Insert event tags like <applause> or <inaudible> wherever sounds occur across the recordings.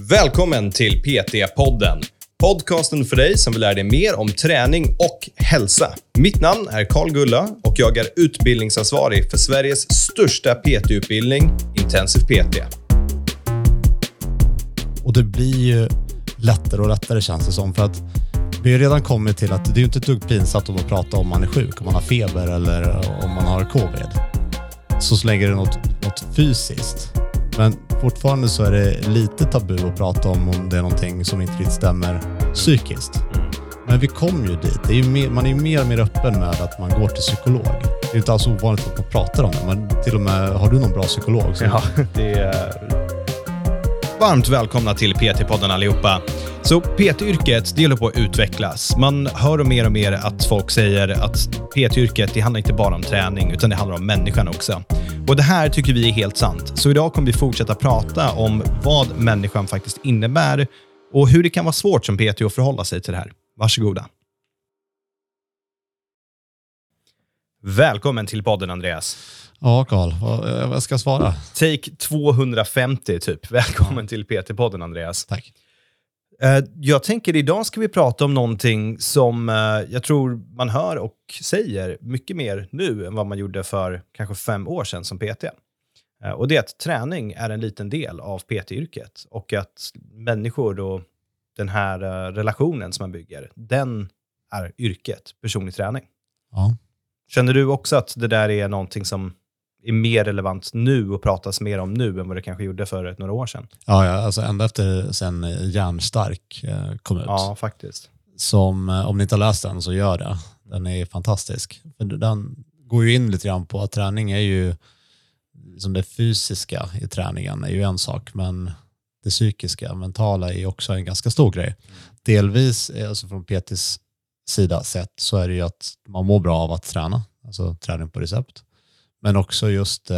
Välkommen till PT-podden. Podcasten för dig som vill lära dig mer om träning och hälsa. Mitt namn är Karl Gulla och jag är utbildningsansvarig för Sveriges största PT-utbildning, Intensiv PT. Och det blir ju lättare och lättare känns det som. För att vi har redan kommit till att det är inte ett dugg pinsamt att prata om man är sjuk, om man har feber eller om man har covid. Så, så länge det är något, något fysiskt. Men fortfarande så är det lite tabu att prata om om det är någonting som inte riktigt stämmer psykiskt. Men vi kommer ju dit. Det är ju mer, man är ju mer och mer öppen med att man går till psykolog. Det är inte alls ovanligt att man pratar om det. Men till och med, har du någon bra psykolog? Ja, det är... Varmt välkomna till PT-podden allihopa. Så PT-yrket, det håller på att utvecklas. Man hör och mer och mer att folk säger att PT-yrket, det handlar inte bara om träning, utan det handlar om människan också. Och det här tycker vi är helt sant. Så idag kommer vi fortsätta prata om vad människan faktiskt innebär och hur det kan vara svårt som PT att förhålla sig till det här. Varsågoda. Välkommen till podden, Andreas. Ja, Karl. Vad, ska jag svara? Take 250, typ. Välkommen till PT-podden, Andreas. Tack. Eh, Jag tänker idag ska vi prata om någonting som eh, jag tror man hör och säger mycket mer nu än vad man gjorde för kanske fem år sedan som PT. Eh, Och det är att träning är en liten del av PT-yrket och att människor och den här relationen som man bygger, den är yrket, personlig träning. Ja. Känner du också att det där är någonting som är mer relevant nu och pratas mer om nu än vad det kanske gjorde för några år sedan? Ja, ja, alltså ända efter sen Järnstark eh, kom ut. Ja, faktiskt. Som, eh, om ni inte har läst den så gör det. Den är fantastisk. Den går ju in lite grann på att träning är ju, som det fysiska i träningen är ju en sak, men det psykiska, mentala är ju också en ganska stor grej. Delvis, eh, alltså från PTs sida sett, så är det ju att man mår bra av att träna, alltså träning på recept. Men också just eh,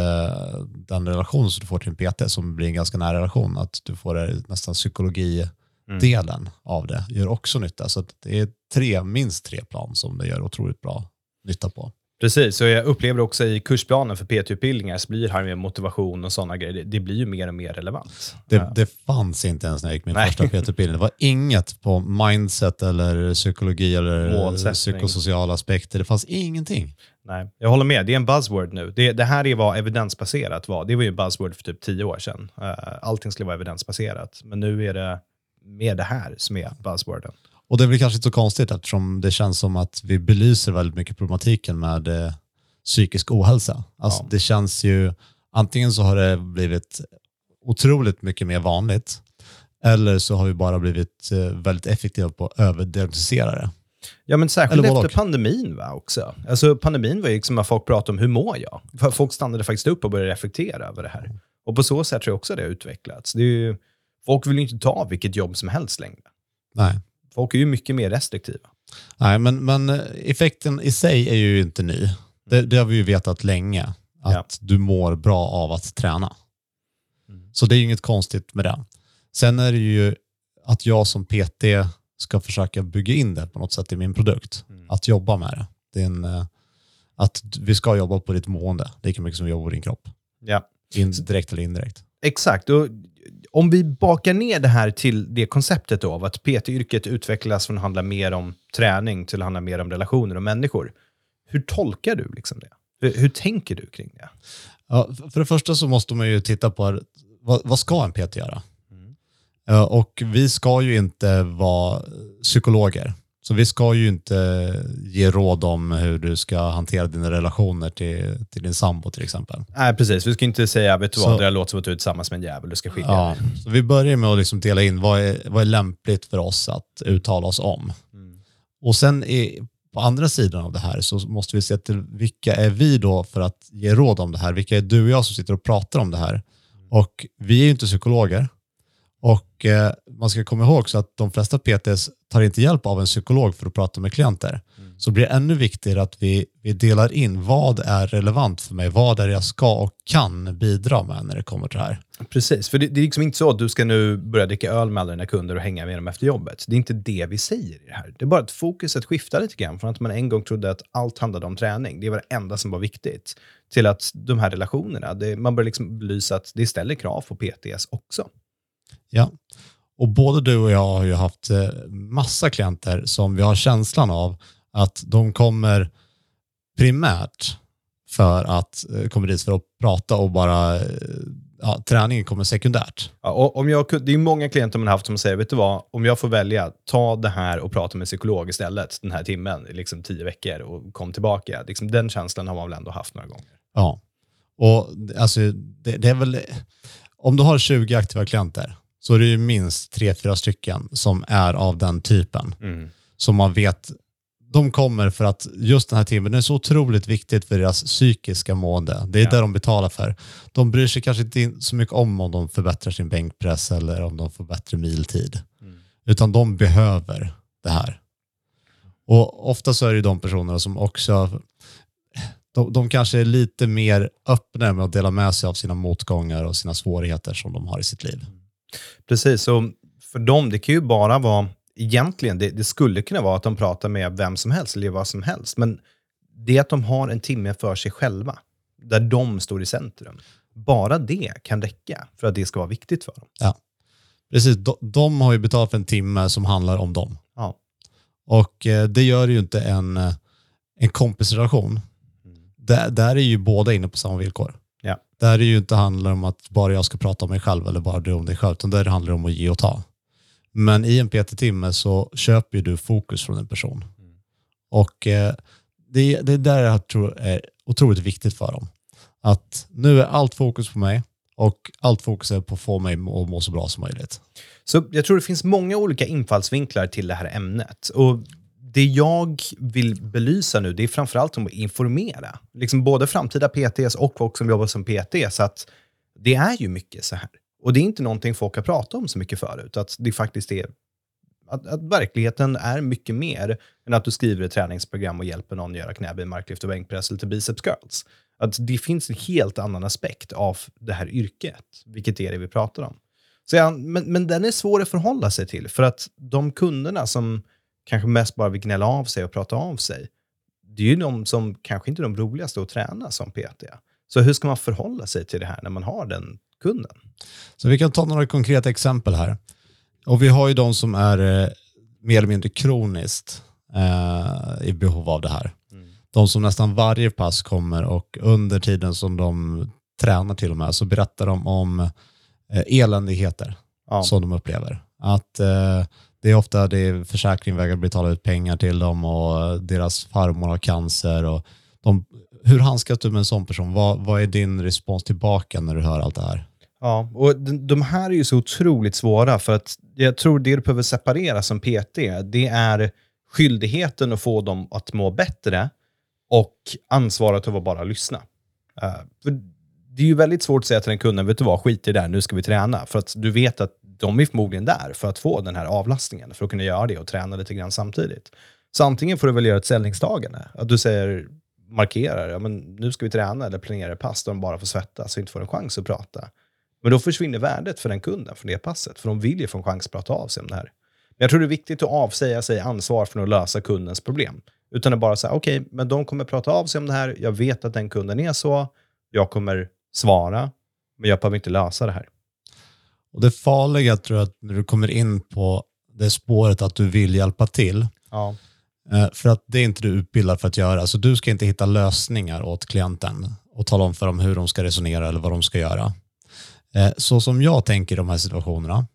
den relation som du får till en PT som blir en ganska nära relation, att du får det, nästan psykologidelen av det, gör också nytta. Så det är tre, minst tre plan som det gör otroligt bra nytta på. Precis, och jag upplever också i kursplanen för PT-utbildningar så blir det här med motivation och sådana grejer, det, blir ju mer och mer relevant. Det, det fanns inte ens när jag gick min Nej. första PT-utbildning. Det var inget på mindset eller psykologi eller psykosociala aspekter. Det fanns ingenting. Nej, jag håller med, det är en buzzword nu. Det, det här är vad evidensbaserat var. Det var ju en buzzword för typ tio år sedan. Uh, allting skulle vara evidensbaserat, men nu är det mer det här som är buzzworden. Och det är väl kanske inte så konstigt eftersom det känns som att vi belyser väldigt mycket problematiken med eh, psykisk ohälsa. Alltså Ja. det känns ju, antingen så har det blivit otroligt mycket mer vanligt eller så har vi bara blivit eh, väldigt effektiva på att överdiagnostisera det. Ja, men särskilt Eller efter pandemin va, också. Alltså, pandemin var ju liksom att folk pratade om hur mår jag? Folk stannade faktiskt upp och började reflektera över det här. Och på så sätt tror jag också det har utvecklats. Det ju, folk vill ju inte ta vilket jobb som helst längre. Nej. Folk är ju mycket mer restriktiva. Nej, men, men eh, effekten i sig är ju inte ny. Det, det har vi ju vetat länge, att Ja. du mår bra av att träna. Mm. Så det är ju inget konstigt med det. Sen är det ju att jag som PT ska försöka bygga in det på något sätt i min produkt. Mm. Att jobba med det. det en, eh, att vi ska jobba på ditt mående lika mycket som vi jobbar på din kropp. Ja. In, direkt eller indirekt. Exakt. Och om vi bakar ner det här till det konceptet då, av att PT-yrket utvecklas från att handla mer om träning till att handla mer om relationer och människor. Hur tolkar du liksom det? Hur, hur tänker du kring det? Ja, för det första så måste man ju titta på vad, vad ska en PT göra? Mm. Ja, Och vi ska ju inte vara psykologer. Så vi ska ju inte ge råd om hur du ska hantera dina relationer till, till din sambo till exempel. Nej, precis. Vi ska inte säga, vet du vad, Så- det låter som att du är tillsammans med en jävel, du ska skilja Ja, så vi börjar med att liksom dela in vad är, vad är lämpligt för oss att uttala oss om. Mm. Och sen i, på andra sidan av det här så måste vi se till vilka är vi då för att ge råd om det här? Vilka är du och jag som sitter och pratar om det här? Och vi är ju inte psykologer. Och eh, man ska komma ihåg så att de flesta PTs tar inte hjälp av en psykolog för att prata med klienter. Så blir det ännu viktigare att vi, vi delar in vad är relevant för mig, vad är det jag ska och kan bidra med när det kommer till det här. Precis, för det, det är liksom inte så att du ska nu börja dricka öl med alla dina kunder och hänga med dem efter jobbet. Det är inte det vi säger i det här. Det är bara att fokuset skiftar lite grann från att man en gång trodde att allt handlade om träning, det var det enda som var viktigt, till att de här relationerna, det, man börjar liksom belysa att det ställer krav på PTS också. Ja, Och både du och jag har ju haft eh, massa klienter som vi har känslan av att de kommer primärt för att eh, kommer dit för att prata och bara eh, ja, träningen kommer sekundärt. Ja, om jag, det är många klienter man har haft som säger, vet du vad, om jag får välja, ta det här och prata med psykolog istället den här timmen, liksom tio veckor och kom tillbaka. Liksom, den känslan har man väl ändå haft några gånger. Ja, och alltså, det, det är väl, om du har 20 aktiva klienter så är det ju minst tre, fyra stycken som är av den typen. Mm. Som man vet, de kommer för att just den här timmen är så otroligt viktigt för deras psykiska mående. Det är Ja. det de betalar för. De bryr sig kanske inte så mycket om om de förbättrar sin bänkpress eller om de får bättre miltid. Mm. Utan de behöver det här. Och ofta så är det de personerna som också de, de kanske är lite mer öppna med att dela med sig av sina motgångar och sina svårigheter som de har i sitt liv. Precis, och för dem, det kan ju bara vara, egentligen, det, det skulle kunna vara att de pratar med vem som helst eller vad som helst, men det är att de har en timme för sig själva, där de står i centrum. Bara det kan räcka för att det ska vara viktigt för dem. Precis, de, de har ju betalat för en timme som handlar om dem. Ja. Och eh, det gör ju inte en, eh, en kompisrelation. Där, där är ju båda inne på samma villkor. Ja. Där är det ju inte handlar om att bara jag ska prata om mig själv eller bara du om dig själv, utan där handlar det om att ge och ta. Men i en PT-timme så köper ju du fokus från en person. Och eh, det, det är där jag tror är otroligt viktigt för dem. Att nu är allt fokus på mig och allt fokus är på att få mig att må så bra som möjligt. Så jag tror det finns många olika infallsvinklar till det här ämnet. Och det jag vill belysa nu, det är framförallt om att informera. Liksom både framtida PTs och folk som jobbar som PT. Så att det är ju mycket så här. Och det är inte någonting folk har pratat om så mycket förut. Att det faktiskt är att, att verkligheten är mycket mer än att du skriver ett träningsprogram och hjälper någon göra knäböj, marklyft och bänkpress eller till biceps curls. Att det finns en helt annan aspekt av det här yrket, vilket är det vi pratar om. Så ja, men, men den är svår att förhålla sig till, för att de kunderna som kanske mest bara vill gnälla av sig och prata av sig, det är ju de som kanske inte är de roligaste att träna som PT. Så hur ska man förhålla sig till det här när man har den kunden? Så vi kan ta några konkreta exempel här. Och vi har ju de som är eh, mer eller mindre kroniskt eh, i behov av det här. De som nästan varje pass kommer och under tiden som de tränar till och med så berättar de om eh, eländigheter Ja. som de upplever. Att eh, det är ofta det är försäkring vägrar betala ut pengar till dem och deras farmor har cancer. Och de, hur handskas du med en sån person? Vad, vad är din respons tillbaka när du hör allt det här? Ja, och de, här är ju så otroligt svåra för att jag tror det du behöver separera som PT, det är skyldigheten att få dem att må bättre och ansvaret att bara lyssna. Eh, för det är ju väldigt svårt att säga till en kunden, vet du vad, skit i det där, nu ska vi träna. För att du vet att de är förmodligen där för att få den här avlastningen, för att kunna göra det och träna lite grann samtidigt. Så antingen får du väl göra ett ställningstagande, att du säger, markerar, ja, men nu ska vi träna eller planera ett pass där de bara får svettas och inte får en chans att prata. Men då försvinner värdet för den kunden från det passet, för de vill ju få en chans att prata av sig om det här. Men jag tror det är viktigt att avsäga sig ansvar för att lösa kundens problem. Utan att bara säga, okej, men de kommer prata av sig om det här, jag vet att den kunden är så, jag kommer svara, men jag behöver inte lösa det här. Och det farliga tror jag att när du kommer in på det spåret att du vill hjälpa till, Ja. eh, för att det är inte du utbildad för att göra. Så du ska inte hitta lösningar åt klienten och tala om för dem hur de ska resonera eller vad de ska göra. Eh, Så som jag tänker i de här situationerna,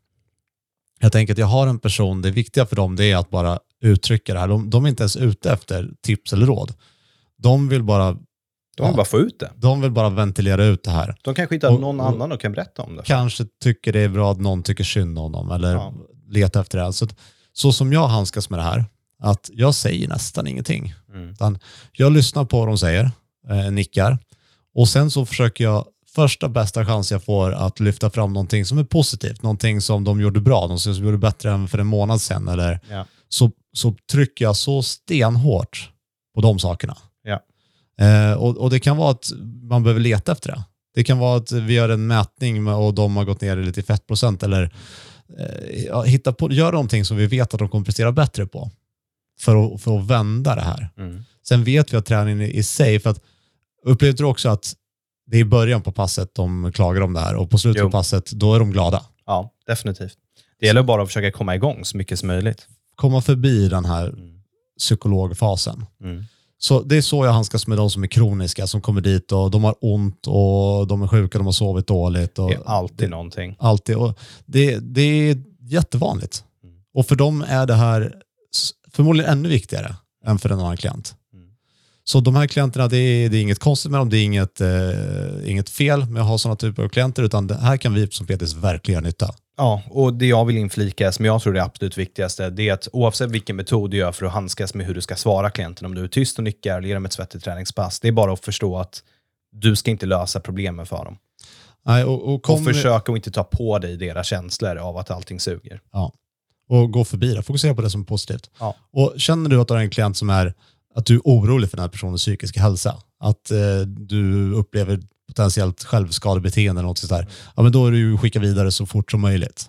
jag tänker att jag har en person, det viktiga för dem det är att bara uttrycka det här. De, de är inte ens ute efter tips eller råd. De vill bara, De vill Ja. bara få ut det. de vill bara ventilera ut det här. De kanske hittar Och- någon och- annan och kan berätta om det. kanske tycker det är bra att någon tycker synd om dem eller Ja. letar efter det. Så, så som jag handskas med det här, att jag säger nästan ingenting. Mm. Utan jag lyssnar på vad de säger, eh, nickar och sen så försöker jag första bästa chans jag får att lyfta fram någonting som är positivt, någonting som de gjorde bra, någonting som gjorde bättre än för en månad sedan eller Ja. så, så trycker jag så stenhårt på de sakerna. Eh, och, och det kan vara att man behöver leta efter det. Det kan vara att vi gör en mätning och de har gått ner lite i fettprocent eller eh, hitta på, gör någonting som vi vet att de kommer prestera bättre på för att, för att vända det här. Mm. Sen vet vi att träningen i sig, för att upplevde du också att det är i början på passet de klagar om det här och på slutet Jo. på passet då är de glada. Ja, definitivt. Det gäller bara att försöka komma igång så mycket som möjligt. Komma förbi den här psykologfasen. Mm. Så det är så jag handskas med de som är kroniska, som kommer dit och de har ont och de är sjuka, de har sovit dåligt. Och Det är alltid någonting. alltid. Och det, det är jättevanligt. Mm. Och för dem är det här förmodligen ännu viktigare än för en annan klient. Så de här klienterna, det är, det är inget konstigt med dem, det är inget, eh, inget fel med att ha sådana typer av klienter, utan det här kan vi som PTs verkligen göra nytta. Ja, och det jag vill inflika, som jag tror är det absolut viktigaste, det är att oavsett vilken metod du gör för att handskas med hur du ska svara klienten, om du är tyst och nickar eller ger dem ett svettigt träningspass, det är bara att förstå att du ska inte lösa problemen för dem. Nej, och, och, kom, Och försök att inte ta på dig deras känslor av att allting suger. Ja. Och gå förbi det. Fokusera på det som är positivt. Ja. Och känner du att du har en klient som är att du är orolig för den här personens psykiska hälsa, att eh, du upplever potentiellt självskadebeteende eller något sånt där, ja, men då är att skicka vidare så fort som möjligt.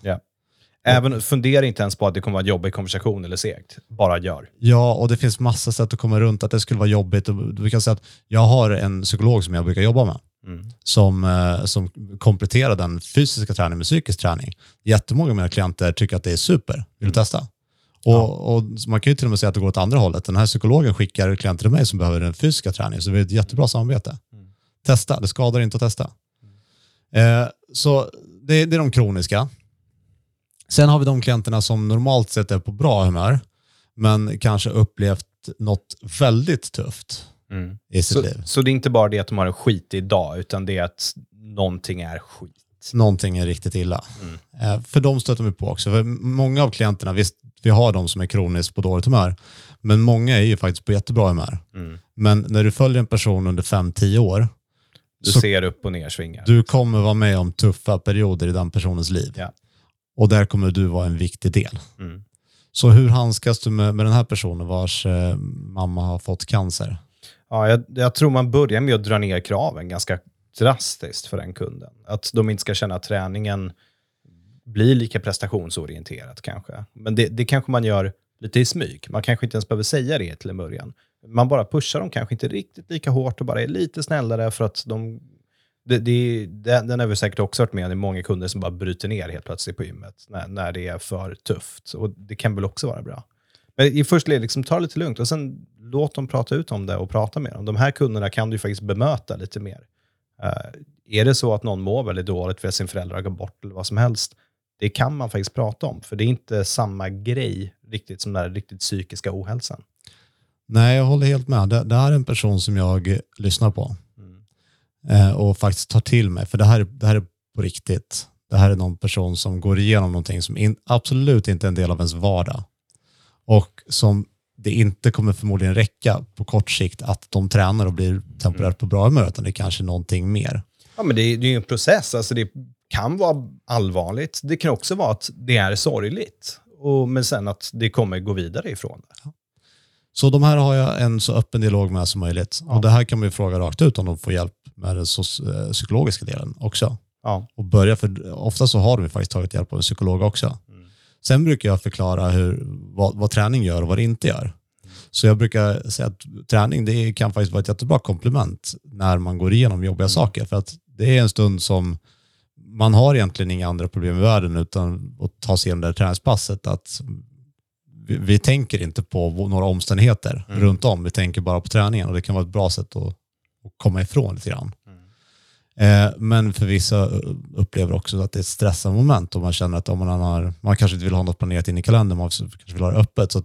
Även, fundera inte ens på att det kommer vara en jobbig konversation eller segt. Bara gör. Ja, och det finns massa sätt att komma runt att det skulle vara jobbigt. Vi kan säga att jag har en psykolog som jag brukar jobba med Mm. som, eh, som kompletterar den fysiska träningen med psykisk träning. Jättemånga av mina klienter tycker att det är super. Vill du Mm. testa? Och, och man kan ju till och med säga att det går åt andra hållet. Den här psykologen skickar klienter till mig som behöver den fysiska träningen, så det är ett jättebra samarbete. Mm. Testa, det skadar inte att testa. Eh, så det, det är de kroniska. Sen har vi de klienterna som normalt sett är på bra humör, men kanske upplevt något väldigt tufft Mm. i sitt Så, liv. så det är inte bara det att de har en skitig dag, utan det är att någonting är skit. någonting är riktigt illa. Mm. Eh, för de stöter vi på också. För många av klienterna, visst, vi har de som är kroniskt på dåligt humör, men många är ju faktiskt på jättebra humör. Mm. Men när du följer en person under 5-10 år, Du ser upp och ner svingar. du kommer vara med om tuffa perioder i den personens liv. Ja. Och där kommer du vara en viktig del. Mm. Så hur handskas du med, med den här personen vars eh, mamma har fått cancer? Ja, jag, jag tror man börjar med att dra ner kraven ganska drastiskt för den kunden. Att de inte ska känna att träningen blir lika prestationsorienterat kanske. Men det, det kanske man gör lite i smyg. Man kanske inte ens behöver säga det till en början. Man bara pushar dem kanske inte riktigt lika hårt och bara är lite snällare för att de... Det, det, den, den har vi säkert också hört med om. Det är många kunder som bara bryter ner helt plötsligt på gymmet när, när det är för tufft. Och det kan väl också vara bra. Men i första led, liksom, ta det lite lugnt och sen låt dem prata ut om det och prata med dem. De här kunderna kan du faktiskt bemöta lite mer. Uh, är det så att någon mår väldigt dåligt för att sin förälder har gått bort eller vad som helst, det kan man faktiskt prata om. För det är inte samma grej riktigt som den här riktigt psykiska ohälsan. Nej, jag håller helt med. Det, det här är en person som jag lyssnar på. Mm. eh, och faktiskt tar till mig. För det här, det här är på riktigt. Det här är någon person som går igenom någonting som in, absolut inte är en del av ens vardag. Och som det inte kommer förmodligen räcka på kort sikt att de tränar och blir temporärt på bra humör, utan det är kanske någonting mer. Ja, men det, är- är ju en process. Alltså det kan vara allvarligt. Det kan också vara att det är sorgligt. Och, men sen att det kommer gå vidare ifrån det. Så de här har jag en så öppen dialog med som möjligt. Ja. Och det här kan man ju fråga rakt ut om de får hjälp med den eh, psykologiska delen också. Ja. Och börja, för ofta så har de ju faktiskt tagit hjälp av en psykolog också. Mm. Sen brukar jag förklara hur, vad, vad träning gör och vad det inte gör. Så jag brukar säga att träning det kan faktiskt vara ett jättebra komplement när man går igenom jobbiga Mm. saker. För att det är en stund som man har egentligen inga andra problem i världen utan att ta sig igenom det här träningspasset. Att vi, vi tänker inte på några omständigheter Mm. runt om. Vi tänker bara på träningen och det kan vara ett bra sätt att, att komma ifrån lite grann. Mm. Eh, men för vissa upplever också att det är ett stressande moment och man känner att om man, har, man kanske inte vill ha något planerat in i kalendern, man kanske vill ha det öppet. Så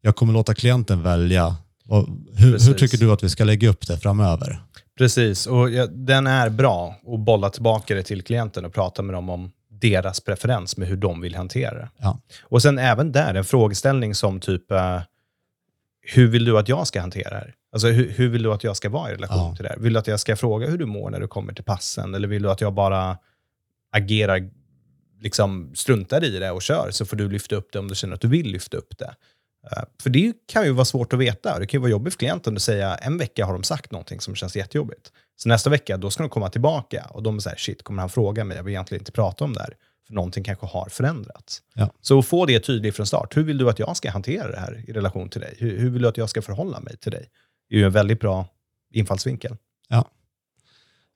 jag kommer låta klienten välja. Och hur, hur tycker du att vi ska lägga upp det framöver? Precis, och ja, den är bra att bolla tillbaka det till klienten och prata med dem om deras preferens med hur de vill hantera det. Ja. Och sen även där, en frågeställning som typ, eh, hur vill du att jag ska hantera det här? Alltså hur, hur vill du att jag ska vara i relation Ja. till det här? Vill du att jag ska fråga hur du mår när du kommer till passen? Eller vill du att jag bara agerar, liksom struntar i det och kör, så får du lyfta upp det om du känner att du vill lyfta upp det. Eh, För det kan ju vara svårt att veta. Det kan ju vara jobbigt för klienten att säga en vecka har de sagt någonting som känns jättejobbigt. Så nästa vecka, då ska de komma tillbaka och de är så här, shit, kommer han fråga mig? Jag vill egentligen inte prata om det här. För någonting kanske har förändrats. Ja. Så att få det tydligt från start. Hur vill du att jag ska hantera det här i relation till dig? Hur, hur vill du att jag ska förhålla mig till dig? Det är ju en väldigt bra infallsvinkel.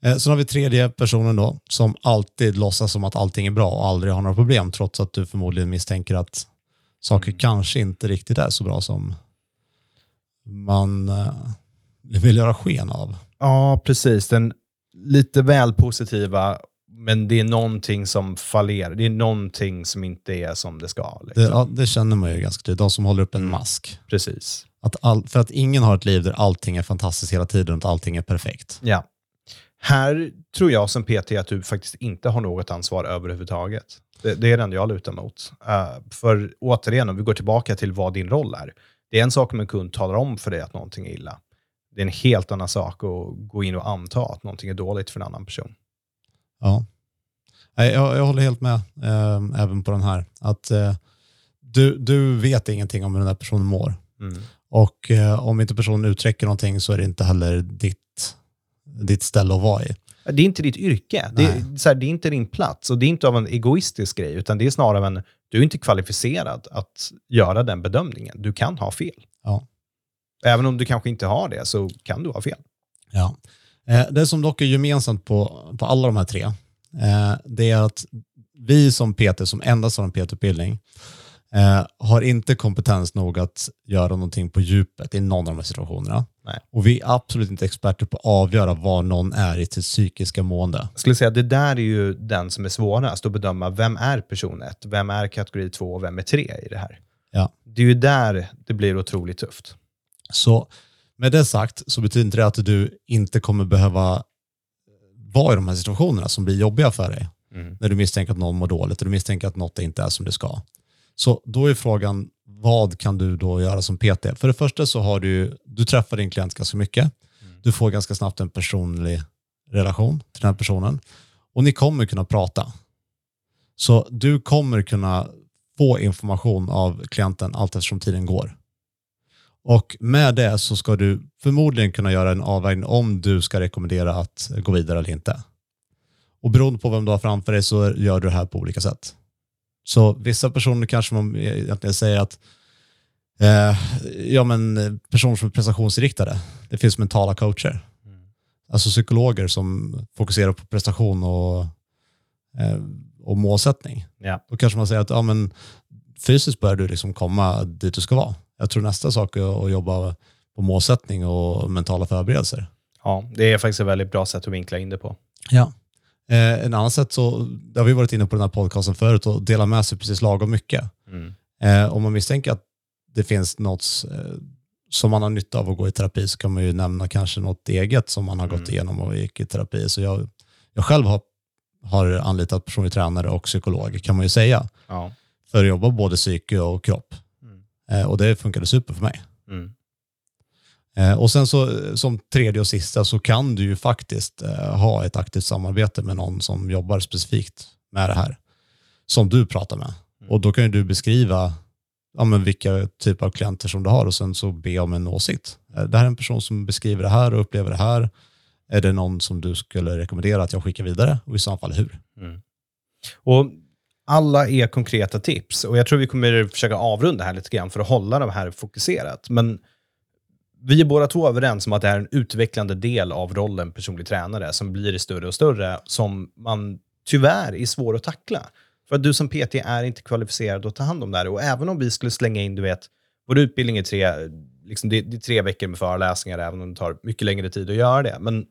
Eh, Sen har vi tredje personen då, som alltid låtsas som att allting är bra och aldrig har några problem, trots att du förmodligen misstänker att saker Mm. kanske inte riktigt är så bra som man eh, vill göra sken av. Ja, precis. Den lite väl positiva, men det är någonting som fallerar. Det är någonting som inte är som det ska. Det, Liksom. ja, det känner man ju ganska tydligt, de som håller upp en Mm. mask. Precis. Att all, för att ingen har ett liv där allting är fantastiskt hela tiden och allting är perfekt. Ja. Här tror jag som PT att du faktiskt inte har något ansvar överhuvudtaget. Det, det är den jag lutar mot. Eh, för återigen, om vi går tillbaka till vad din roll är. Det är en sak om en kund talar om för dig att någonting är illa. Det är en helt annan sak att gå in och anta att någonting är dåligt för en annan person. Ja. Jag, jag håller helt med eh, även på den här. Att eh, du, du vet ingenting om hur den här personen mår. Mm. Och eh, om inte personen uttrycker någonting så är det inte heller ditt, ditt ställe att vara i. Det är inte ditt yrke. Det är, så här, det är inte din plats. Och det är inte av en egoistisk grej, utan det är snarare av en... Du är inte kvalificerad att göra den bedömningen. Du kan ha fel. Ja. Även om du kanske inte har det, så kan du ha fel. Ja. Eh, det som dock är gemensamt på, på alla de här tre, eh, det är att vi som PT, som endast har en PT-utbildning, eh, har inte kompetens nog att göra någonting på djupet i någon av de här situationerna. Nej. Och vi är absolut inte experter på att avgöra var någon är i sitt psykiska mående. Jag skulle säga att det där är ju den som är svårast att bedöma. Vem är person 1? Vem är kategori 2 och vem är 3 i det här? Ja. Det är ju där det blir otroligt tufft. Så med det sagt så betyder inte det att du inte kommer behöva vara i de här situationerna som blir jobbiga för dig. Mm. när du misstänker att någon mår dåligt och du misstänker att något inte är som det ska. Så då är frågan, vad kan du då göra som PT? För det första så har du, du träffar din klient ganska mycket. Du får ganska snabbt en personlig relation till den här personen och ni kommer kunna prata. Så du kommer kunna få information av klienten allt eftersom tiden går. Och med det så ska du förmodligen kunna göra en avvägning om du ska rekommendera att gå vidare eller inte. Och beroende på vem du har framför dig så gör du det här på olika sätt. Så vissa personer kanske man egentligen säger att eh, ja, men personer som är prestationsinriktade, det finns mentala coacher. Alltså psykologer som fokuserar på prestation och, eh, och målsättning. Ja. Då kanske man säger att ja, men, fysiskt börjar du liksom komma dit du ska vara. Jag tror nästa sak är att jobba på målsättning och mentala förberedelser. ja, det är faktiskt ett väldigt bra sätt att vinkla in det på. Ja. Eh, en annan sätt så, det har vi varit inne på den här podcasten förut, och dela med sig precis lagom mycket. Mm. Eh, om man misstänker att det finns något eh, som man har nytta av att gå i terapi så kan man ju nämna kanske något eget som man har gått Mm. igenom och gick i terapi. Så jag, jag själv har, har anlitat personlig tränare och psykolog kan man ju säga Ja. för att jobba både psyke och kropp. Mm. Eh, och det funkade super för mig. Mm. Eh, och sen så eh, som tredje och sista så kan du ju faktiskt eh, ha ett aktivt samarbete med någon som jobbar specifikt med det här. Som du pratar med. Och då kan ju du beskriva ja, men vilka typer av klienter som du har och sen så be om en åsikt. Det här är en person som beskriver det här och upplever det här. Är det någon som du skulle rekommendera att jag skickar vidare och i så fall hur? Och alla är konkreta tips och jag tror vi kommer försöka avrunda här lite grann för att hålla det här fokuserat. Men vi är båda två överens om att det är en utvecklande del av rollen personlig tränare som blir större och större, som man tyvärr är svår att tackla. För att du som PT är inte kvalificerad att ta hand om det här. Och även om vi skulle slänga in, du vet, vår utbildning är tre, liksom det, det är tre veckor med föreläsningar, även om det tar mycket längre tid att göra det. Men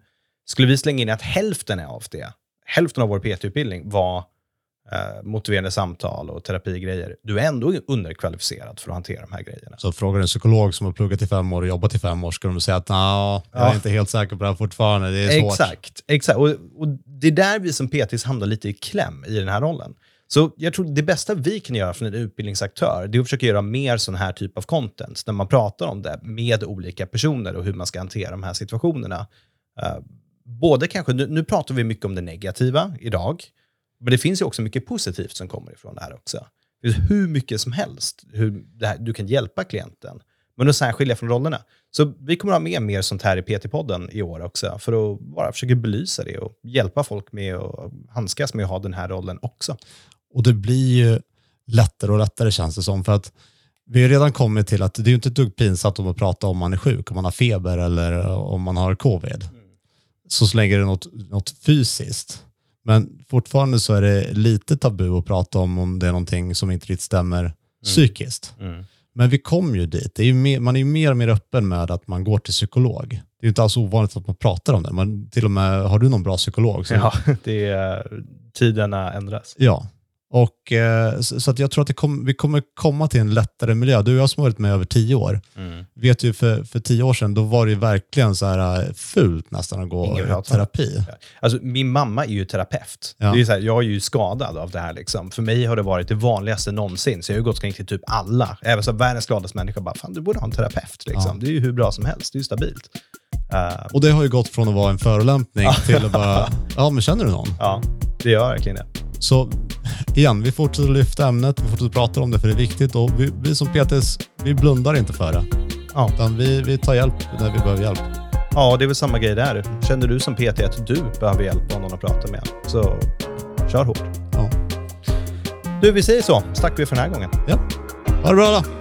skulle vi slänga in att hälften av det, hälften av vår PT-utbildning var eh, motiverande samtal och terapigrejer, du är ändå underkvalificerad för att hantera de här grejerna. Så frågar en psykolog som har pluggat i fem år och jobbat i fem år, ska de säga att "Nja, jag är Ja. inte helt säker på det här fortfarande, det är svårt. Exakt. exakt. Och, och det är där vi som PTs hamnar lite i kläm i den här rollen. Så jag tror det bästa vi kan göra från en utbildningsaktör, det är att försöka göra mer sån här typ av content, när man pratar om det med olika personer och hur man ska hantera de här situationerna. Eh, både kanske, nu, nu pratar vi mycket om det negativa idag, men det finns ju också mycket positivt som kommer ifrån det här också. Det finns hur mycket som helst, hur här, du kan hjälpa klienten, men att särskilja från rollerna. Så vi kommer att ha med mer sånt här i PT-podden i år också, för att bara försöka belysa det och hjälpa folk med att handskas med att ha den här rollen också. Och det blir ju lättare och lättare känns det som. För att vi har redan kommit till att det är ju inte ett dugg pinsamt om att prata om man är sjuk, om man har feber eller om man har covid. så länge det är något, något fysiskt. Men fortfarande så är det lite tabu att prata om om det är någonting som inte riktigt stämmer psykiskt. Mm. Men vi kommer ju dit. Det är ju mer, man är ju mer och mer öppen med att man går till psykolog. Det är ju inte alls ovanligt att man pratar om det. Man, till och med, har du någon bra psykolog? Så, Ja, <laughs> det är, tiderna ändras. Ja. Och, eh, så att jag tror att kom, vi kommer komma till en lättare miljö. Du och jag som har varit med över tio år, Mm. vet ju för, för tio år sedan, då var det ju verkligen så här eh, fult nästan att gå i terapi. Alltså, min mamma är ju terapeut. Ja. Det är så här, jag är ju skadad av det här. Liksom. För mig har det varit det vanligaste någonsin. Så jag har gått omkring till typ alla. Även så världens gladaste människa bara, fan du borde ha en terapeut. Liksom. Ja. Det är ju hur bra som helst. Det är ju stabilt. Eh, Och det har ju gått från att vara en förolämpning till att bara, ja men känner du någon? ja, det gör verkligen det. Så igen, vi fortsätter lyfta ämnet, vi fortsätter prata om det för det är viktigt och vi, vi som PTs, vi blundar inte för det. Ja. Utan vi, vi tar hjälp när vi behöver hjälp. ja, det är väl samma grej där. Känner du som PT att du behöver hjälp av någon att prata med, så kör hårt. Ja. Du, vi säger så. Tackar vi för den här gången. Ha det bra då!